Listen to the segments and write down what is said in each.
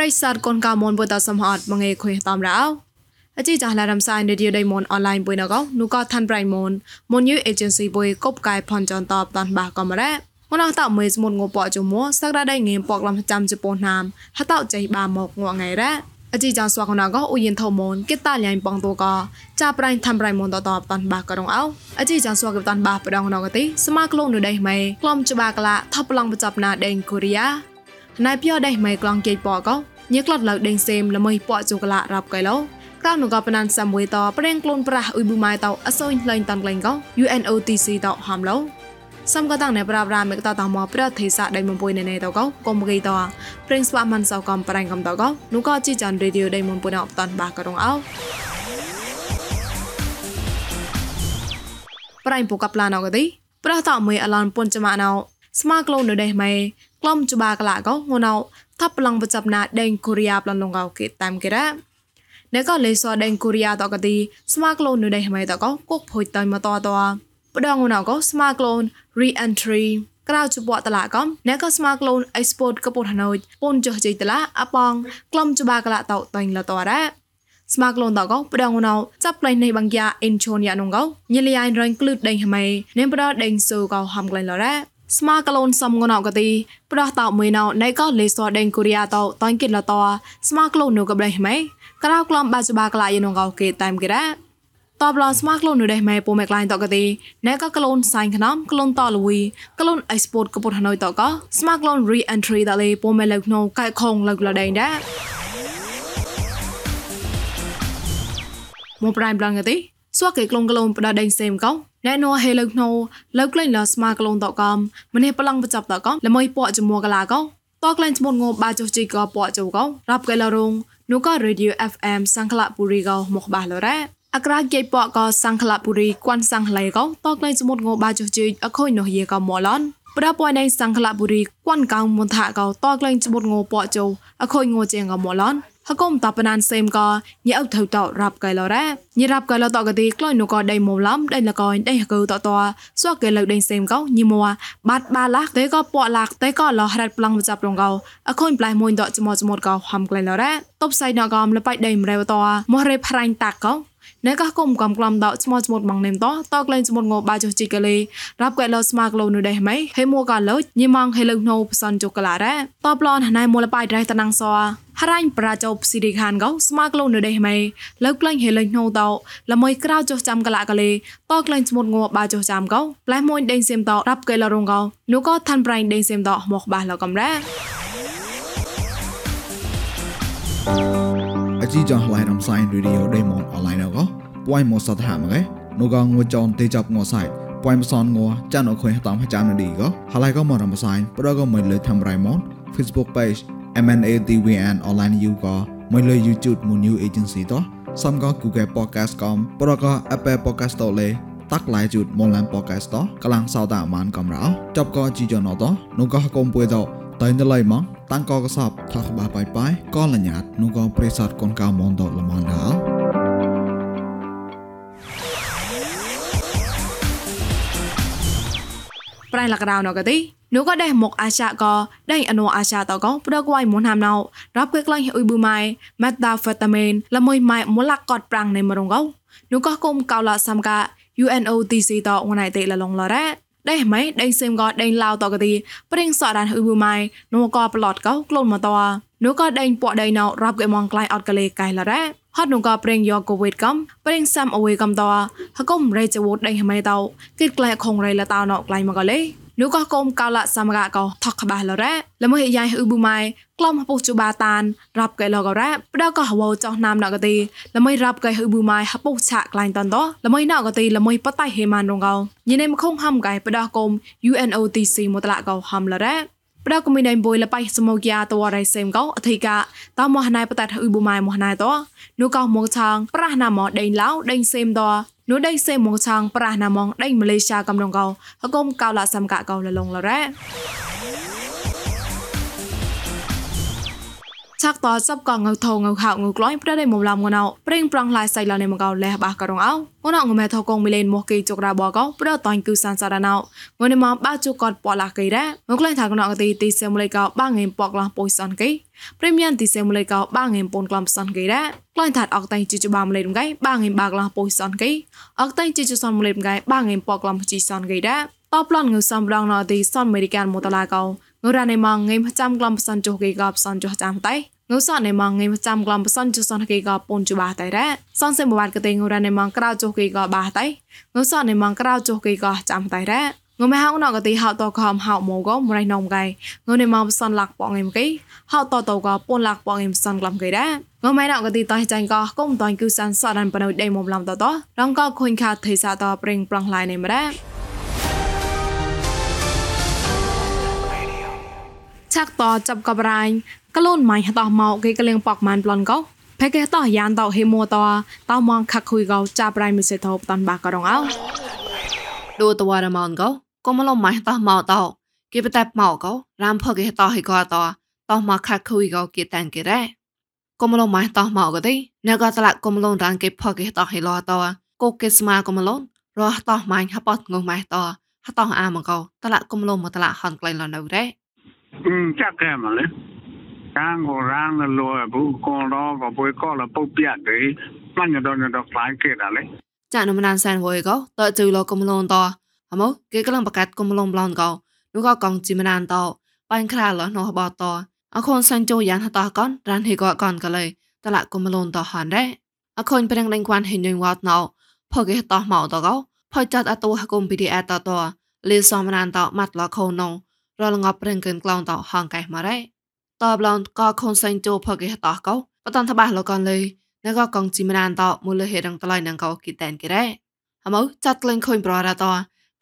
រិស័តកូនកៅមនបុតសំហតមងេខុយតំរោអជីចាស់ឡារំសាយនៅឌីដៃមនអនឡាញបុយណកនូកថាន់ប្រៃមនមនយូអេเจนស៊ីបុយកົບកាយផនចនតបតាន់បាកំរ៉ាមនអតមេស្មុនងពអជុំសក្តាដៃងេពកលំចាំជប៉ុនណាមហតចៃបាមកងងៃរ៉ាអជីចាស្វាកណាកអ៊ូយិនថមនគេតាលៃបងតូកចាប្រៃថាំប្រៃមនតតបតាន់បាករងអោអជីចាស្វាកតាន់បាប្រដងណកទីស្មាក្លងនៅដៃម៉ៃក្លំច្បាកឡាថបឡងបចាប់ណាដេងកូរីយ៉ាណៃពីដៃម៉ៃក្លងគេពក ញឹកក្លត់លើដេងសេមល្មើពកជូកឡារាប់កៃឡូក្រៅនោះក៏ប៉ណានសាមួយតប្រេងក្លូនប្រាស់អ៊ុយប៊ូម៉ៃតអសូនលែងតាន់ក្លែងកោ UNOTC តហាំឡូសំក៏តាំងណែប្រាប្រាមេកតតមកប្រទេសាដៃមុំពុយណែណែតកោកុំគីតប្រេងស្វាមិនសោកំប្រេងកំតកោនោះក៏ជីចាន់រេឌីយោដៃមុំពុយណអបតាន់បាក៏រងអោប្រៃពុកប្លានអកទីប្រះតមួយអឡនពុនចម៉ាណៅស្មាក្លូននៅដេម៉ៃ ក្លំចបាកឡាកោងណៅថាប់ឡងបចាប់ណាដេងកូរីយ៉ាប្លនលងកោគេតាមគេរ៉ាអ្នកក៏លេសដេងកូរីយ៉ាតកទីស្មាក្លូននៅដេម៉ៃតកោគុកភុយតៃមកតតផ្ដងណៅកោស្មាក្លូន re-entry ក្រៅជបតឡាកំអ្នកក៏ស្មាក្លូន export កពុតហណូចពូនចុះជិតឡាអបងក្លំចបាកឡាតតៃលតរ៉ាស្មាក្លូនតកោផ្ដងណៅចាប់ផ្លៃនៃបង្យ៉ាអ៊ីនឈូនយ៉ានងកោញលីយ៉ៃរងក្លឺតដេងហមៃនេប្រដេងស៊ូកោហំក្លែងលរ៉ា ស្មាក្លូនសំងណៅកទីប្រដោះតមួយណៅណៃក៏លេសដេងកូរីយ៉ាតតៃគិតលតស្មាក្លូននៅកបដេងហមៃក្រៅក្លំបាចបាក្លាយនងកោគេតាមគេរ៉ាតបឡស្មាក្លូននៅដេម៉ែពូមេក្លាញ់តកទីណែក៏ក្លូនសាញ់ខ្នំក្លូនតលវីក្លូនអេស្ពតកពុតហណយតកស្មាក្លូន re entry តលេពូមេលើកណូកែខងលើកលដេងដែរមកប្រៃប្លងទីសួកេក្លូនក្លូនបដដេងសេមកោ ណែណូហេលើកណូលើកក្លែងលស្មាក្លូនតកំម្នេះប្លង់បចាប់តកំល្មើពកចមួកលាកោតក្លែងស្មុនងបាចុជីកោពកចៅកោរាប់កែលរងនូក៏ radio fm សង្ឃលពុរីកោមកបាឡរ៉ាអក្រាជ័យពកក៏សង្ឃលពុរីគួនសង្ឃឡៃកោតក្លែងសមុទ្រងបាចុជីអខុយនោះយេកោមឡនប្រពន្ធនៃសង្ឃលពុរីគួនកោមុនថាកោតក្លែងសមុទ្រងពកចុអខុយងជាងកោមឡន ហកុំតបណានសេមក៏ញ៉ៅថៅតរាប់កែឡរ៉ាញរាប់កែឡតកទីក្លែងនោះក៏ដៃមុំឡំដៃលកយដៃកៅតតសួកែលើដៃសេមក៏ញីមួបាត់បាឡាក់តែក៏ពកឡាក់តែក៏លះរ៉ាត់ប្លង់មកចាប់រងកោអខុញប្លៃមួយតចមចមក៏ហំក្លែងឡរ៉ាតបសៃណកំលបៃដៃមរែវតមរេប្រាញ់តាក់ក៏ ណែកគុំកំក្លំដកស្មោស្មុតម៉ងនេមតតក្លែងស្មុតងបាចុជីកលេរាប់កែលស្មាក្លូនៅដេម៉ៃហេមួកាលោញីម៉ងហេលឹងណូផ្សនជុកឡារ៉ាតប្លនណៃមូលបៃដៃតណាំងសហរ៉ាញ់ប្រាចោស៊ីរីខានកោស្មាក្លូនៅដេម៉ៃលើកក្លែងហេលឹងណូតល្មួយក្រៅចុះចាំកលាកលេតក្លែងស្មុតងបាចុះចាំកោផ្លែមួយដេងសេមតរាប់កែលរងកោនោះក៏ថាន់ប្រៃដេងសេមតមកបាសលកំរ៉ាអ ជីចងឡៃដំសៃរីឌីយោដេម៉ុនអឡៃណកពួយមោសតហាមកេនូកងងួចងទេចាប់ងោសៃពួយមសនងោចានអខុយតាមចាំនឌីកហឡៃកមរំសៃប្រកមិនលើធ្វើរៃម៉ុន Facebook page MNADWN online you កមិនលើ YouTube មុន new agency តោះសំក៏ Google podcast កំប្រក Apple podcast តលេតាក់ឡៃជូតមុនឡាន podcast តោះកលាំងសោតអាម៉ានកំរោចប់ក៏ជីយ៉ណតោះនូកកុំពួយតោ តៃណឡៃម៉ងតាំងក៏កសបថកបាបាយបាយក៏លញ្ញាតនោះក៏ប្រេសតកូនកៅមនតលមនដល់ប្រៃលកដៅណកទីនោះក៏ដែរមកអាឆាក៏ដែរអនុអាឆាតក៏ប្រកវៃមុនហាំណៅរាប់គេក្លែងអ៊ុយប៊ូម៉ៃម៉ាតាហ្វេតាមីនល្មួយម៉ៃមូលាកតប្រាំងនៃមរងកោនោះក៏គុំកៅឡាសំកា UNOTC តងណៃតេលឡងឡរ៉ា ដេម៉ៃដេសេមក៏ដេឡៅតកទីព្រិងសអដានអ៊ុយប៊ូម៉ៃនោះក៏ប្លត់កោក្លូនមកតនោះក៏ដេពួកដេណៅរាប់គេមកក្លែងអត់កលេកៃឡរ៉ា ហត់នោះក៏ប្រេងយកកូវីដកំប្រេងសាំអវេកំតហកុំរេចវូតដេហមេតោគិតក្លែខងរេលតោណោក្លែងមកកលេនោះក៏កុំកោលសមរៈក៏ថកក្បាសលរ៉ាល្មើយាយអ៊ឺប៊ូម៉ៃក្លំពុជូបាតានរាប់កែលករ៉ាផ្ដក៏ហវចោះណាមណកទីល្មើរាប់កែអ៊ឺប៊ូម៉ៃហពុឆាក្លែងតនតល្មើណកទីល្មើបតៃហេម៉ានរងកោញិនេមខងហំកែផ្ដកុំ UNOTC មតលកោហំលរ៉ា ប្រកមីណៃបុយលបៃសមោគាតវរៃសេមកោអធិកាតមោះណៃបតតអ៊ុប៊ូម៉ៃមោះណៃតនូកោមកឆាងប្រះណាមដេងឡៅដេងសេមតនោះដេសេមងឆាងប្រះណាមងដេម៉ាឡេស៊ីកំរងកោហកុំកៅឡាសំកាកោលលងលរ៉ា ឆាក់តសັບកងៅថងៅខៅងៅក្លាញ់ប្រដេមុំឡាំងណៅប្រេងប្រងឡាយសៃឡានេមកោលះបាករងអោងណៅងមេថកងមីលេនមកគេចុករាបកោប្រតាញ់គឺសានសារណៅងនេមកបាជុកតប៉ឡាកេរ៉ាងក្លែងថាកណៅកទីទីសេមលេកោបាងេពកឡាពុយសនគេព្រេមៀនទីសេមលេកោបាងេពូនក្លំសនគេរ៉ាក្លែងថាអកតៃជីជបាមលេមកៃបាងេបាកឡាពុយសនគេអកតៃជីជសនមលេមកៃបាងេពកឡាំជីសនគេរ៉ាតបឡនងើសំរងណទីសនអមេរិកានមតឡាកោ ងរ៉ានេម៉ងងេមចាំក្លំផ្សនចុះគេកបផ្សនចុះចាំតៃងូសនេម៉ងងេមចាំក្លំផ្សនចុះសនគេកពូនចុះបាតៃរ៉ាសនសេមបាត់កតេងរ៉ានេម៉ងក្រៅចុះគេកបាតៃងូសនេម៉ងក្រៅចុះគេកចាំតៃរ៉ាងមហៅណកទីហៅតខំហៅមកក៏មរៃនំកៃងនេម៉ងផ្សនលាក់ប៉ងអេមគេហៅតតក៏ពូនលាក់ប៉ងអេមផ្សនក្លំគេរ៉ាងមៃណកទីតៃចាញ់ក៏គុំតៃគឺសានសដានបណុយដេមុំឡំតតរងក៏ខុញខាថេសាតប្រេងប្រងឡៃនេមរ៉ា ឆាក់តចាប់កបរាញ់កលូនម៉ៃហតោះមកគេកលៀងប៉កម៉ានប្លន់កោផេកេតោះយ៉ានតោហេមួតោតោមងខខុយកោចាប់រៃមិសេថោបតាន់បាករងអោដូតវ៉ារម៉ោនកោកុំឡំម៉ៃតោះមកតោគេបតែមកកោរាមផកគេតោហេកោតោតោមកខខុយកោគេតានគេរ៉េកុំឡំម៉ៃតោះមកកទេណកតឡាកុំឡំរានគេផកគេតោហេឡោតោកូគេស្មាកុំឡំរោះតោះម៉ៃហបតងម៉ៃតោហតោអាមកោតឡាកុំឡំមកតឡាហនក្លែងឡនៅរ៉េ 嗯，这干嘛嘞？干过让那路不光老个不搞了不别的，那你到你到反给他嘞？ចានំណានសានហួយកោតើជឺលកុំលនតហមោគេកំឡងបកាត់កុំលងប្លន់កោនោះក៏កងជីមណានតបាញ់ខ្លាលនោះបតអខូនសាញ់ចូលយ៉ាងហតកនរានហេកកនកលេតឡាកុំលនតហានដែរអខូនប្រឹងដេញគួនហេញញវតណោផកេតោះមកតកោផចាត់អតូហកុំពីឌីអតតលីសមណានតម៉ាត់លខូននោះ រលងប់ប្រឹងកិនក្លងតហងកែមករ៉េតបឡនក៏ខុនសែងជោផកេតោះកោបតនតបាលកនលេណកកងជីមណានតមូលហេរងតឡៃនងកោគីតែនគេរ៉េហមោចាត់ក្លែងខុញប្ររត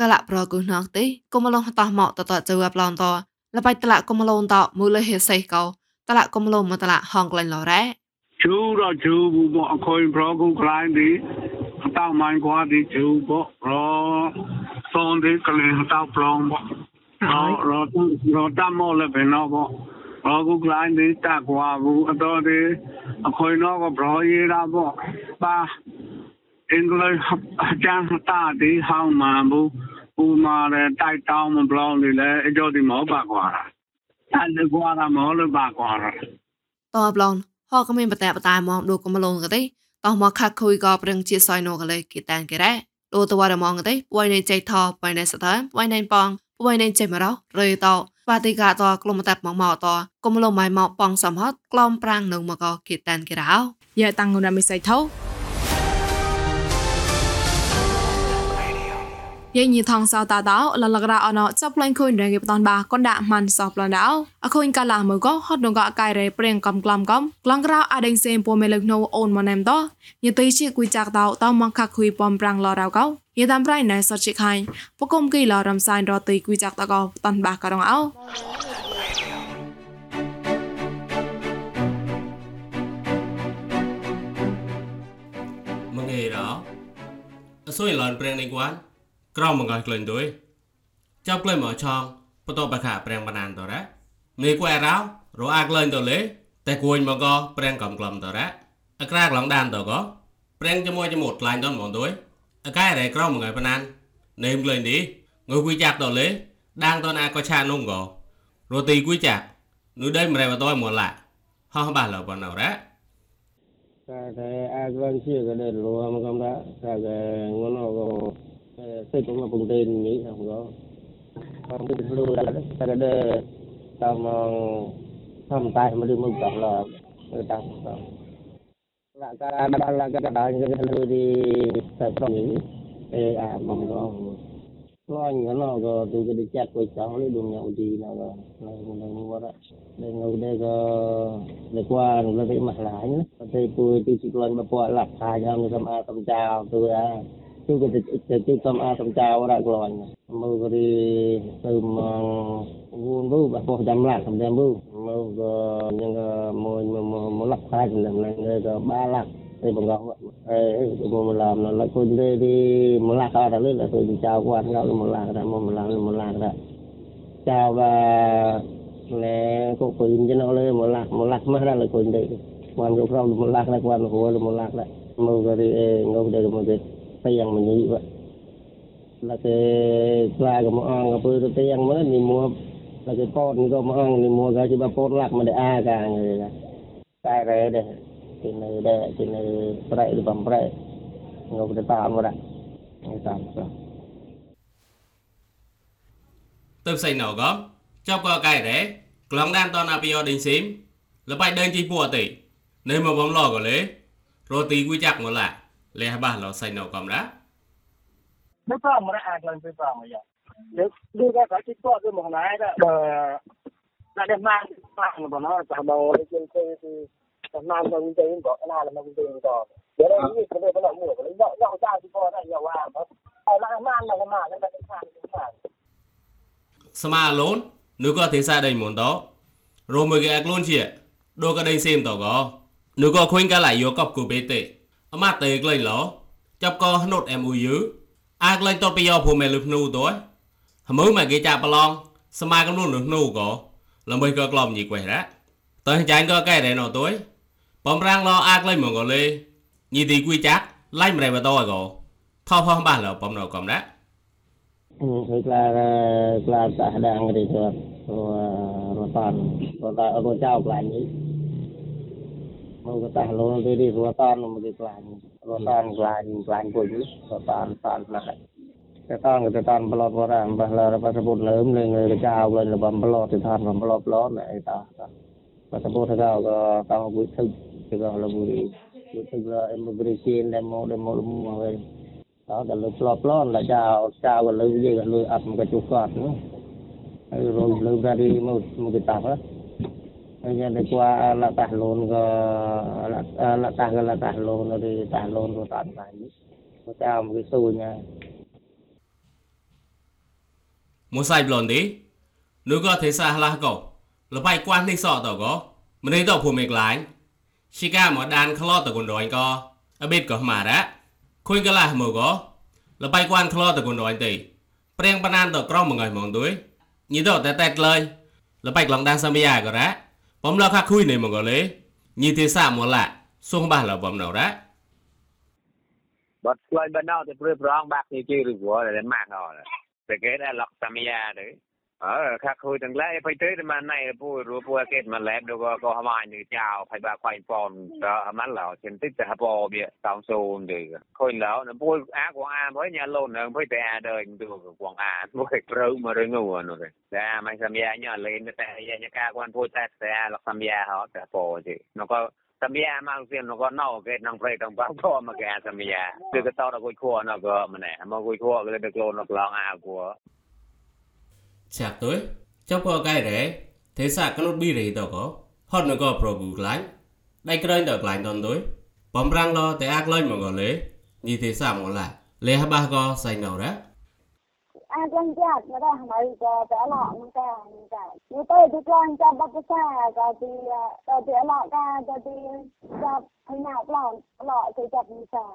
កលៈប្រគុណងទេគុំឡងតោះមកតតជើប្លនតលបៃតលគុំឡងតមូលហេសៃកោតលគុំឡងមកតលហងក្លែងឡរ៉េជូរជូបអខុញប្រគុំក្លែងទីតោម៉ាញ់គាត់ទីជូបរសូនទីក្លែងតោប្លងប တော့တော့တော့တမောလည်းပဲတော့ပေါ့ဘောကုကလိုင်းဒီတက်ကွာဘူးအတော်ဒီအခွေတော့ကဘရောရေးတာပေါ့ပါအင်္ဂလိပ်အကျန်းတာဒီဟောင်းမှန်ဘူးပူမာတဲ့တိုက်တောင်းမဘလောင်းနေလဲအကျော်ဒီမောပါကွာအဲ့ဒီကွာတာမောလို့ပါကွာតបឡងហកមានបតែបតែមកដូកុំលងកទេតោះមកខាក់ខុយក៏ប្រឹងជាសយណូកលេគីតានគេរ៉េដូតវ៉ារមងកទេពួយនៃចៃថបួយនៃសតាមពួយនៃប៉ង ពួយនៃចេមរោរេតោបាតិកាតក្លុំតាប់មកមកតគុំលំម៉ៃមកប៉ងសំហត់ក្លំប្រាំងនឹងមកគីតានគេរោយ៉ាតាំងងណាមិសៃថោ យេញីថងសៅតាតោលលករអណចាប់ផ្លែងខុញរងគេបតនបាកនដាក់មិនសោប្លនដៅអខុញកាឡាមើក៏ហត់នងកកាយរេព្រៀងកំក្លំកំក្លងក្រៅអដេងសេមពមេលឹកណូអូនមកណែមតញីទីជាគួយចាក់តោតោមកខខុយបំប្រាំងលរៅកោយេតាមប្រៃណែសតជាខាញ់ពកុំគីលរំសាយរទីគួយចាក់តកោតនបាករងអោមងេរោអសុយឡនព្រៀងនេះគួន ក្រមមកក្លែងទុយចាប់ក្លែងមកឆងបតបខាព្រៀងបានតរ៉ាមេគួយរោរអាក្លែងតលេតែគួយមកក៏ព្រៀងកំក្លំតរ៉ាអក្រាកឡងដានតក៏ព្រៀងជាមួយជាមួយក្លែងតនមកទុយអកាយរ៉េក្រមមកបាននេមក្លែងនេះងើគួយចាក់តលេដាងតនអាក៏ឆានុងក៏រទីគួយចាក់នោះដេមរ៉េបតយមកឡាហោះបាឡបណរ៉ា cái agron chia cái đền lúa mà không đã cái cái ngon nó có xây cũng là vùng tên nghĩ là không có. Còn không biết lưu là cái đền tao mà thăm tay mà đi mừng tổng là người ta là cái là là cái đó những cái lưu đi tại trong nghĩ. Ê à mong có. Lo nhớ nó có từ cái chặt của cháu lấy đường nhậu gì nào rồi là mình mua đó. Đây ngồi đây có, để qua nó thấy mặt lại nữa đây tôi tôi chỉ còn mà qua lạc hai cho người sama tâm chào tôi à. Tôi cái cái cái sama tâm chào ra rồi mơ cái đi từ mà vuông bưu bà bỏ jam lạc thầm jam bưu mơ có những cái mồi mà mà lạc hai thì làm này có ba lạc thì bằng gạo ấy một làm nó lại con đi đi một lạc ra là tôi chào quan gạo một lạc ra một lạc một lạc ra chào và nè có quyền cho nó lên một lạc một lạc mà ra là quyền đấy quan cái không một lạc là quan hồ là một lạc đấy mà cái đi ngô đây là một cái tay yang mình nghĩ vậy là cái qua cái món ăn cái bữa tay yang mới đi mua là cái pot cái món ăn đi mua cái chỉ ba pot lạc mà để a cả người là cái này đây cái này đây cái này phải đi bằng phải ngô cái tạm vào đấy tạm sao ទៅផ្សេងណោក៏ tiền mà như vậy. Là cái ra của mà ăn cái bữa tiền mới mình mua. Là cái pot của có mà ăn mua cái chỉ ba pot lạc mà để a cả người là. Cái này đây cái này đây, cái này bảy được bằng bảy ngọc được tạm rồi đấy tạm rồi. Tôi xây nổ gom cho qua cái đấy lòng đan toàn apio đình xím. Là bài đơn chi phù tỷ nên mà bóng lò của lễ rồi tí quy chặt một lại. มองไหนก็เออน่าจะมาป้ามันบอกเนาะจะบอกเลยจริงๆคือจะนานจนจริงบอกนานแล้วมันจริงต่อเดี๋ยวเรานี่เขาเลยเขาหลอกหมู่เลยย่อย่อเจ้าที่พ่อได้อย่าว่าเพราะเอาละมานเราก็มาแล้วก็ได้ทานได้ทาน ស្មាឡូននោះក៏ទេសាដេញមុនតរមើគេអក្លូនជាដូក៏ដេញសេមតក៏នោះក៏ខុញកាឡៃយកកបគូបេទេ អមាតេក្លែងឡោចាប់ក៏ហនុត MOU អាក្លែងតបយោភូមេលឹភ្នូតហមើមកគេចាប់ប្រឡងស្មាកំនួនលឹភ្នូក៏ល្មើក៏ក្លំញីក្វេរ៉ាតើចាញ់ក៏កែដែរណោតួយបំរាំងឡោអាក្លែងមកក៏លេញីទីគួយចាក់ឡៃម្រេបតក៏ថោផោះបាសឡោបំណោកំណា thì là là tại đang thì được rồi rồi toàn rồi tại rồi trao lại nhỉ một cái tài luôn đi đi rồi toàn một cái lại rồi toàn lại lại của nhỉ rồi toàn toàn lại cái toàn cái toàn bờ lọt vào ra bờ là bờ sập lớn lên người cái trao lên là bờ lọt thì toàn bờ lọt lọt này ta bờ sập thì cao có cao quý thức thì có là quý quý thức là em một cái xin em một em một một người đó là lực lọt lọt là chào chào và lưu gì là lưu ập một cái chục cọt nữa rồi lưu ra đi một một cái tạp á bây giờ đi qua là tạt lộn có là là tạt là tạt lộn rồi đi tạt lộn rồi tạt lại có chào một cái xu nha មួយសៃប្លន់ទេនោះក៏ទេសាឡះក៏លបៃគួននេះសអតក៏ម្នេះតភូមិក្លាញ់ឈីកាមកដាន jadi gua anak tahlun ke anak tahlun anak tahlun dari tahlun ke tak banyak macam gitunya musai blondi nu có thể xa là cậu là bay quan đi sợ tàu có mình đi tàu phù mệt lại chỉ ca mà đàn khlo tàu còn đòi co ở bên có mà đã khuyên cái là mờ có là bay quan khlo tàu còn đòi tỷ preng banan tàu crom một người mòn đuối nhìn tàu tẹt tẹt lời là bay lòng đang sao bây giờ có đã លេញីទេសាមកឡាសុងបាសលបំណរ៉ាបត់ឆ្លៃបណ្ដោតែព្រឺប្រងបាក់នេះជឿឬព្រោះតែម៉ាក់អត់តែគេដែរឡកតាមយ៉ាទៅ អើខាក់ខូចទាំងឡាយទៅទៅតែមកណៃពូរួពូគេមកឡែបដូចក៏ក៏ហមនេះចៅផៃបាខ្វាយប៉នទៅអាម៉ាល់ឡោចិនតិចតែហបបៀតោងសូនទៅខូចឡោនៅពូអាកងអាមួយញ៉ាលូននឹងភ័យតែអាដើទៅកងអាមួយព្រៅមករឿងនោះនោះតែមិនសមយ៉ាញ៉ាលេនតែយ៉ាញ៉ាកាគាត់ពូតែតែឡកតាមយ៉ាហត់តែពោទៅនោះក៏សម្យាមកសៀននោះក៏ណោគេក្នុងព្រៃក្នុងបាក់ក៏មកគេសម្យាគឺក៏តតគួយខួរនោះក៏ម្នេះមកគួយខួរក៏ទៅខ្លួននោះឡងអាគួរ ចាក់ទៅចាប់ក៏កែដែរទេសាកនុតប៊ីរេតក៏ហត់នក៏ប្រូប៊ូក្លាញ់ដៃក្រែងដល់ក្លាញ់តនទៅបំរាំងឡតែអាក្លាញ់មកក៏លេញីទេសាមកឡាលេះបាសក៏សៃណោរ៉ា ai quan chắc mà đây mà giờ trở lọ mình cả mình cả như tôi thì quan cho bắt cái xa rồi thì rồi thì lọ ca rồi thì cho thế nào lọ lọ thì chặt mình xả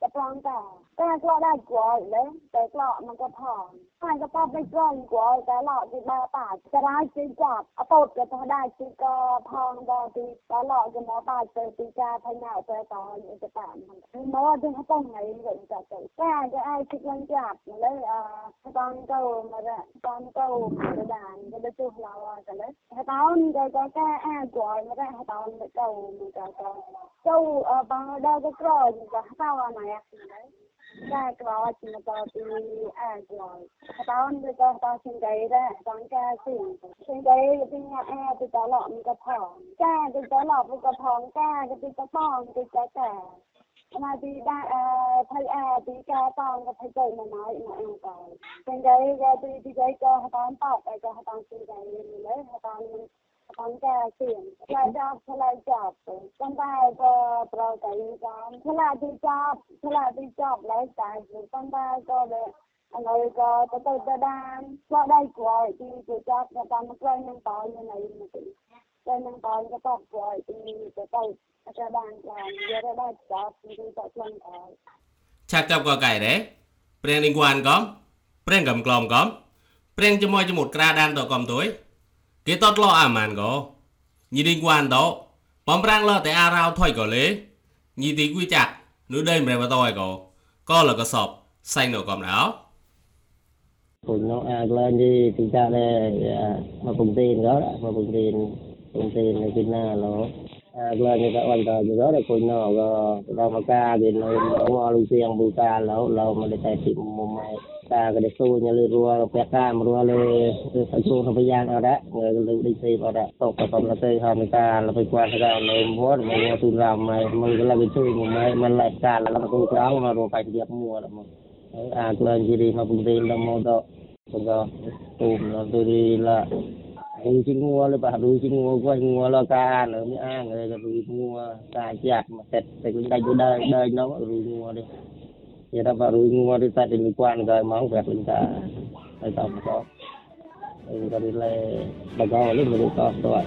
chặt lon cả cái lọ đây của đấy cái lọมันก็พอhai cái pop cái con của cái lọ thì ba tả cái đó chỉ chặt ở tốt cái thằng đây chỉ có phong rồi thì cái lọ cái nó ba từ thì cha thế nào tới đó những cái tạm nó thì nó không ngày vậy cả cái cái ai chỉ quan chắc đấy à ตอนเก่ามาละตอนเก่ากระดานก็ได้จุเรากันเลย బాగా క్రాజ్ కావాలి కావాల్సిన పాటి కావాలి కాసింకాయ కాంకాసి సింకాయ పితల ఇంకా పితల ఒక కాయ పిత పాం పిత mà thì đã thấy à thì cha tao có thấy vậy mà nói mà em còn thành cái thì thì cái cho họ tao bảo cái cho họ tao xin cái lấy họ tao వంకాయ సీఎం ឆ្លើយតបឆ្លើយចប់ប៉ុន្តែក៏ប្រកាយចាំឆ្លើយទីចប់ឆ្លើយទីចប់ឡើយតែប៉ុន្តែក៏ដែរអីក៏ទៅទៅទៅដែរក៏ដៃគួយទីទៅចាប់ទៅតាមក្រោយនឹងតោយនៅនេះទៅនឹងតោយក៏តបគួយទីទៅទៅអាចបានបានយកដល់ចាប់ទីទៅឆ្លងដែរឆាប់ចាប់ក៏កែដែរព្រៀងនឹងគួនកំព្រៀងកំក្លមកំព្រៀងជាមួយជាមួយក្រាដានតកំទួយ គេតតឡអាម៉ានកោញីឌីងវ៉ានតោបំប្រាំងឡតែអារោថុយកោលេញីឌីគួយចាក់នុដេមរែបតអីកោកោលកសបសៃនៅកំណៅពុញនៅអាចឡើងទីទីចាក់ដែរមកពុំទេកោមកពុំទេពុំទេនៅទីណាឡោអាចឡើងទៅអន្តរជាតិដែរពុញនៅក៏ដល់មកការវានៅវ៉ាលូសៀងប៊ូកាឡោឡោមកតែទីមុំម៉ែ కలిసూలు పెట్టామలు చూసపోయాను కదా decide కదా ตกกับเราเตยทำการเราไปกวาดกันเลยวัวมันวัวตุนรำมามันก็เราไปช่วยมันไม่มันรายการแล้วเราก็ครั้งมาเราไปเรียบมัวแล้วมันอ่าตัวนี้ดีมาปุ่มเรียนเราโมดมันก็ตุ่มเราตัวนี้ละดูชิงงัวเลยป่ะดูชิงงัวก็งัวเราการหรือไม่อ้างเลยก็ดูงัวการจัดมาเสร็จแต่ก็ได้อยู่ได้ได้เนาะดูงัวดิ người ta vào rui ngua đi ta đi liên quan rồi máu không vẹt lên ta tại sao có người ta đi lên bà con lúc người đi to rồi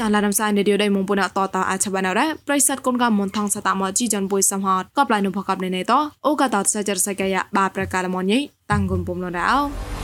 ចាឡាដំសៃនេឌីយោដៃមុំពុនតតអាឆបាណរ៉ាប្រិស័តកូនកមនថងសតាមជីចនបុយសំហតកបឡៃនុផកបណេណេតអូកតតសចរសកយបាប្រកាលមញីតាំងគុនពុំណរ៉ោ